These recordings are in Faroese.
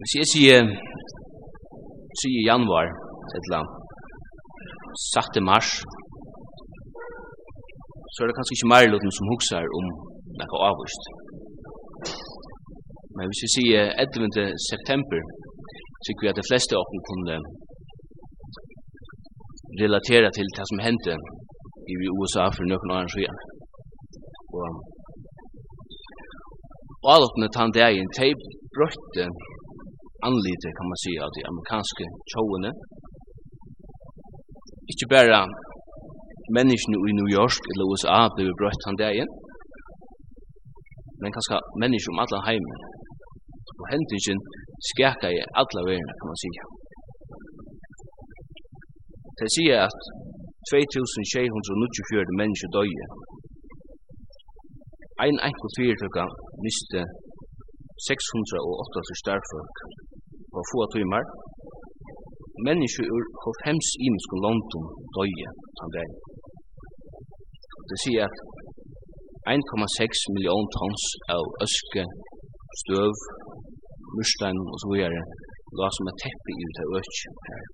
Hvis jeg sier 3. januar, eller 7. mars, så er det kanskje ikke mer løtten som hukser om noe avvist. Men hvis jeg sier 11. september, så er at de fleste av dem kunne relatera til det som hendte i USA for noen år siden. Og, og alle oppene tann dagen, de brøtte anlite, kan man säga, av de amerikanske tjåene. Ikke bare menneskene i New York eller USA ble brøtt han dagen, men kanskje mennesker om alle heimen. Og hendingen skjækka i alle verden, kan man säga. Det sier at 2694 mennesker døye. Ein enkelt fyrtøkka miste 608 starfolk få timmar. Mennesker ur hofems imenskom London døye han dag. Det sier at 1,6 million tons av øske, støv, murstein og så videre la som et teppe i det øk her.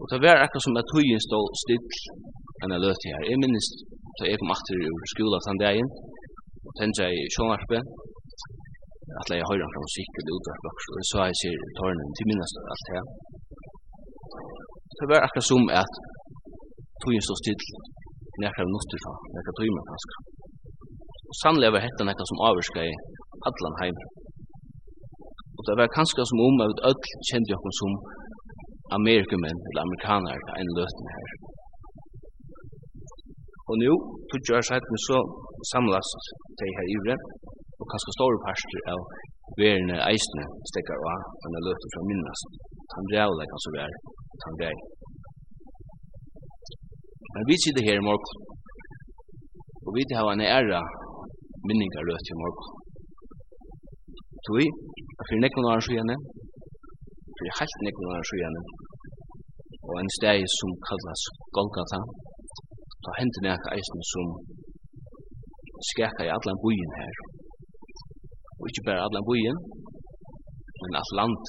Og det var akkurat som at tøyen stod still enn jeg løte her. Jeg minnes da jeg kom atter i skola den dagen og tenkte jeg i sjånarpe att lägga höra från cykel ut och bak så så jag ser tornen till minnas allt det. Så var akkurat som att tog så still när jag nåste så när jag tog mig fast. Och sannligen var hetta något som avskar i allan heim. Och det var kanske som om att öll kände jag som amerikumän eller amerikaner en lösning här. Og nu, 20 år siden, så samlas de her i og kanskje store parster av verene eisene stekker av denne løten fra minnes. Han rævler kanskje vær, han vær. Men vi sitter her i morgen, og vi har en ære minninger løt i morgen. Tui, for nekken år skyene, for helt nekken år skyene, og en steg som kallas Golgata, da hentet nekka eisene som skakka i allan bujen her, og ikkje bare alla bojen, men alt landet.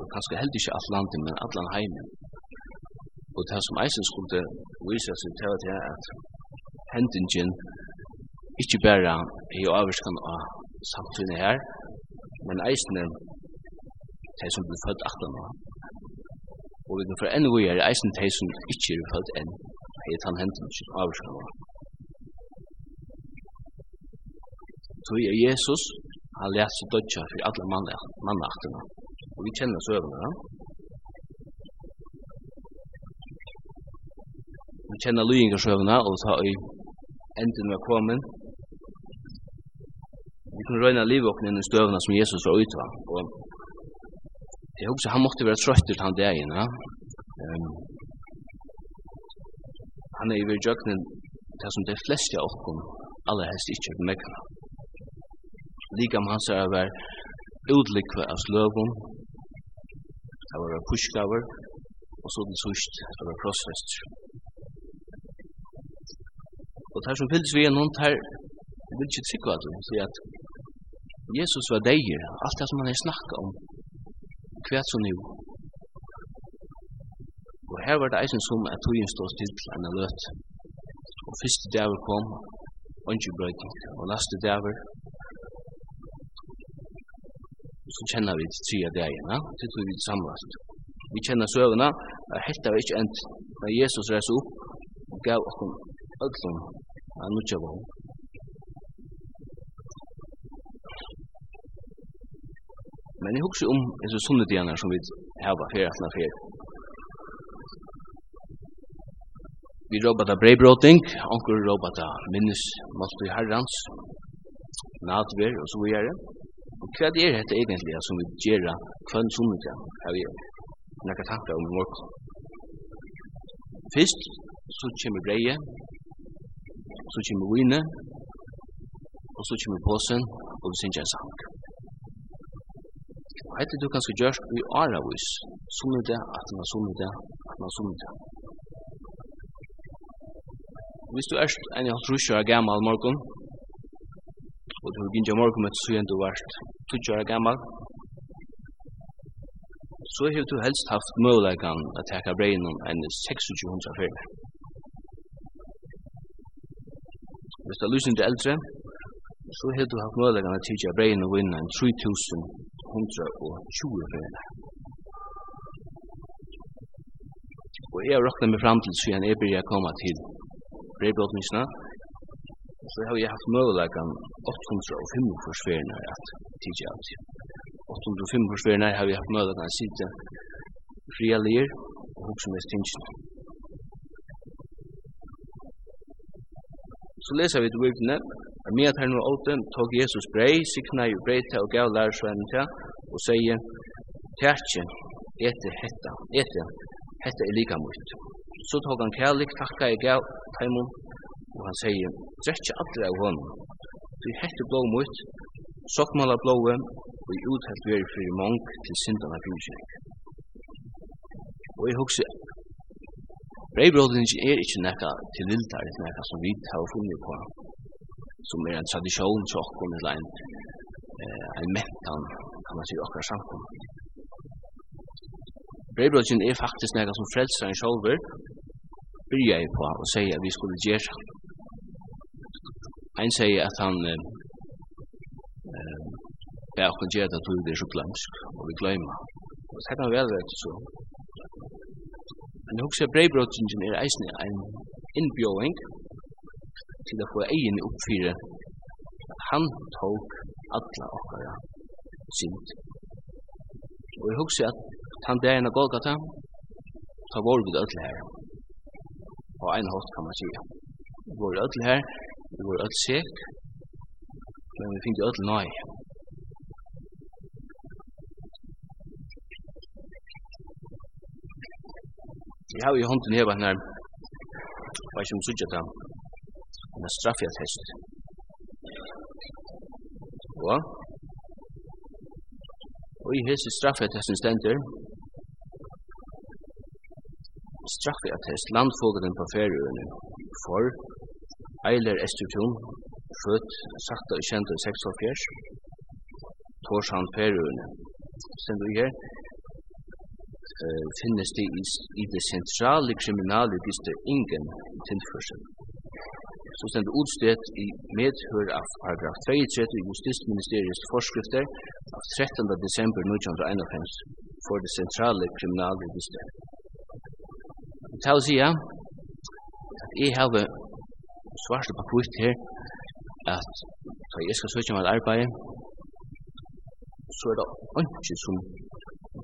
Og kanskje heldur ikkje alt landet, men allan heimen. Og det som eisen skulle vise seg til at det er at hendingen ikkje bare er i avvarskan av samfunnet her, men eisen er de som blir født 18 år. Og vi kan få enn vi er eisen de som ikkje er født enn, er tann hendingen avvarskan av tog er Jesus, han lät seg dødja for alle mannaktene. Og vi kjenner søvnene, ja. Vi kjenner lyingarsøvna, og ta i enden vi kommet. Vi kunne røyna livet okken inn i støvna som Jesus var ute, og jeg husker han måtte være trøytter til han dagen, ja. Um, han er i virkjøkken til som de fleste av okken, aller helst ikke er mekna lika Likam hans er var utlikve av sløvun, det var pushgaver, og så den sust, det var krossfest. Og det som fyldes vi er noen, det vil ikke trykva at det, sier at Jesus var deir, alt det som han er snakka om, kvært som nu. Og her var det eisen som at togjen stod still til enn løt. Og første dæver kom, ongi brøyting, og laste daver, så kjenner vi tre av dagene, til tog vi samlast. Vi kjenner søvnene, helt av ikke endt, da Jesus reis opp, og gav oss ødlom, han nu kjøver henne. Men jeg husker om disse sunne dagene som vi har fyrir etter fyrir. Vi råber det breibråting, anker råber det minnes, måtte i herrens, nadver og så videre hva er dette egentlig som vi gjør kvann sunnidja av vi nekka tankar om morgen. Fyrst så kommer breie, så kommer vine, og så kommer påsen, og vi synger en sang. Og hette du kanskje gjørst i aravis, sunnidja, atna sunnidja, atna sunnidja. Hvis du erst en halv trusjør gammal morgon, og du har gynja morgen med så gjent du varst 20 år gammal, så har du helst haft møguleikan at taka breinum enn 2600 fyrir. Hvis du har lyst til eldre, så har du haft møguleikan at taka breinum vinna enn 3120 fyrir. Og jeg har råknet meg fram til siden jeg byrja koma til brevblåtningsna, Og så har jeg haft møgulegan 805 forsverna at tidsja av siden. 805 forsverna har jeg haft møgulegan at sitte fria lir og hoksa mest tingsina. Så lesa vi til bøybne, er med at her åten tog Jesus brei, sikna i brei til og gav lærersvennen til, og sier, Tjertje, ete hetta, ete, hetta er lika mot. Så tog han kærlik, takka i gav, taimum, og han sier, drekje aldri av honom. Du hette blå mot, sokkmala blåe, og i uthelt veri fri mong til syndana fyrkjeng. Og jeg hugsi, breibrodin er ikkje nekka til lildar, nekka som vi har funnet på, som er en tradisjon til okkur, eller en, en mentan, kan man sige, okkar samkom. Breibrodin er faktisk nekka som frelsar en sjolver, byrja jeg på å si at vi skulle gjøre Ein sier at han bæ okkur gjer at vi er så glemsk, og vi gløyma. Og det kan vel rett så. Men jeg husker breibrottingen er eisne en innbjåing til å få egen oppfyre han tok alla okkara sind. Og jeg husker at han dagen av Golgata ta vår vid öll her. På ein hatt kan man sige. Vår öll her Vi var öll sek, men vi finnst öll nøy. Vi har i hånden heva henne, hva er som sudja ta, henne straffja test. Og, og i hese straffja testen stender, straffja test landfogelen på ferieøyne, for Eiler Estertun, født sagt og kjent i 46, Torsan Perun. Stendu her, uh, finnes det i, i det sentrale kriminale diste ingen tilførsel. Så stendu utstedt i medhør av paragraf 32 i Justisministeriets forskrifter av 13. desember 1951 for det sentrale kriminale diste. Tausia, jeg har svart på kvitt her, at da jeg skal søke om arbeid, så er det ikke som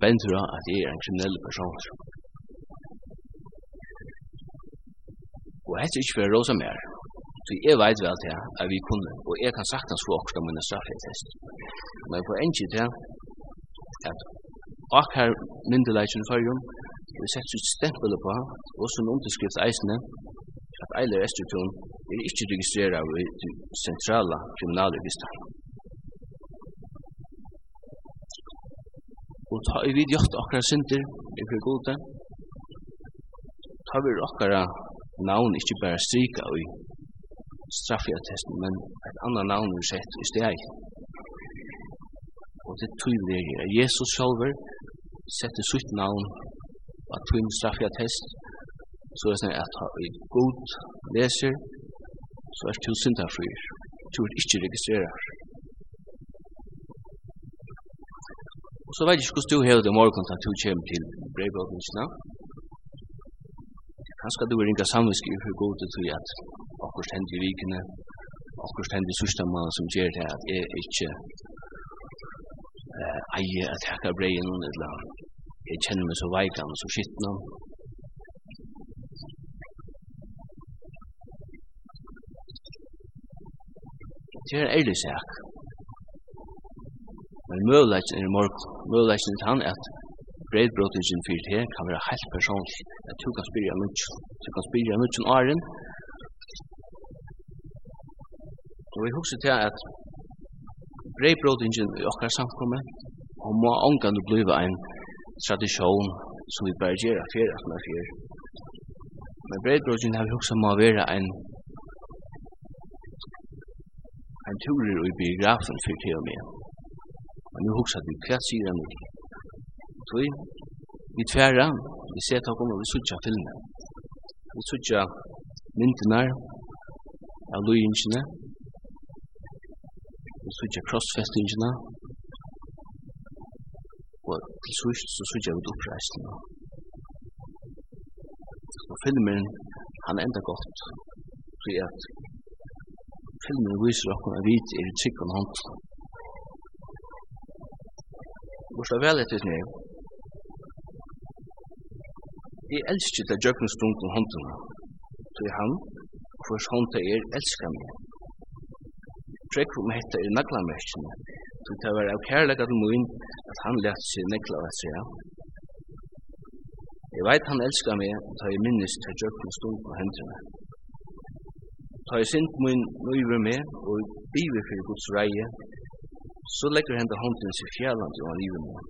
bender av at jeg er en kriminell person. Og jeg er ikke for å råse mer. Så jeg vet vel til at vi kunne, og jeg kan sagtens få om mine straffetest. Men på en tid til at akkurat myndelagen for jo, vi setter ut stempel på, og som underskrift eisene, at eile Estertun er ikkje registrera i sentrala kriminalregistra. Og ta i vid jakt akkara synder, i fyrir gode, ta vi akkara navn ikkje bara strika i straffiattesten, men et annan navn er sett i steg. Og det tydelig er Jesus sjálfur setter sitt navn på tvinn straffiattest, så er det at god leser, så er du syndafrir. Du er ikke registrerar. Og så vet jeg ikke hvordan du hever det morgen til at du kommer til breivbølgensene. Kanskje du er ringa samviske for god til at akkur hender i vikene, akkur hender i sørste mann som gjør det at jeg ikke eier at jeg kan breien eller jeg kjenner meg så veikann og så skitten Det er en ærlig sak. Men møvleggen er morgen. Møvleggen er han at breidbrottingen fyrir her kan være helt personlig. At du kan spyrja mykje. Du kan spyrja mykje om åren. Og jeg husker til at breidbrottingen i okkar samkommet og må omgang du bliva en tradisjon som vi bare gjerra fyrir at man fyrir. Men breidbrottingen har vi husker må være en en tur i biografen för till och med. Men nu huxar vi kvart sidan nu. Så vi tvära, vi ser att kommer vi sucha filmen. Vi sucha myndina av lojinjene. Vi sucha crossfestingina. Og til sust så sucha vi oppreisen. Og filmen, han enda godt. fordi at filmen viser okkur at vit er i hånd. hand. Hvorsa vel etter nir. Jeg elsker det djøkken om hånden. så er han, hvers hånd det er, elsker meg. Trekk om hette er naglamerskene, så det var av kærlega til min at han lett seg nekla av seg. Jeg veit han elsker meg, og tar jeg minnes til djøkken stunden håndene. Ta i sint mun nøyver med og biver fyrir Guds reie, så legger henda hånden seg fjallan til han iver med.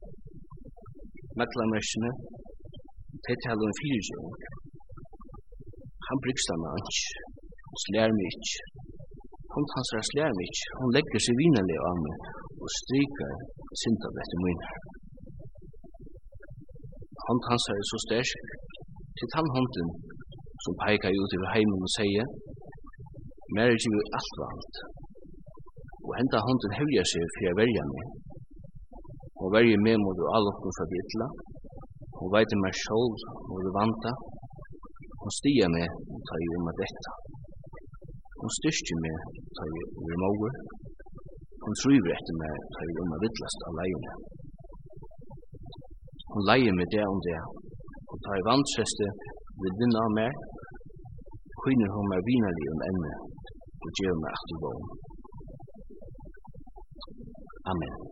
Meklamersene, det taler om fyrir fyrirgjøring. Han brygst han ans, slær mig ikk. Hon hans er slær mig ikk, hon legger seg vinnerlig av meg og strykar sint av dette mun. Hon hans er så stærk, til han hånden som peikar ut over heimen og sier, Mer er ikke alt vant. Og enda hånden hevja seg for jeg verja meg. Og verja meg mot du alle okken fra dittla. Og veite meg sjål og du vanta. Og stia meg og ta i om med detta. Og styrstje meg og ta i om over måger. Og tryver etter meg og ta i om med vittlast av leiene. Og leie meg det om det. Og ta i vantreste vil vinna av meg. Kvinner hun meg vinnerlig om enne og gjør meg at du går. Amen.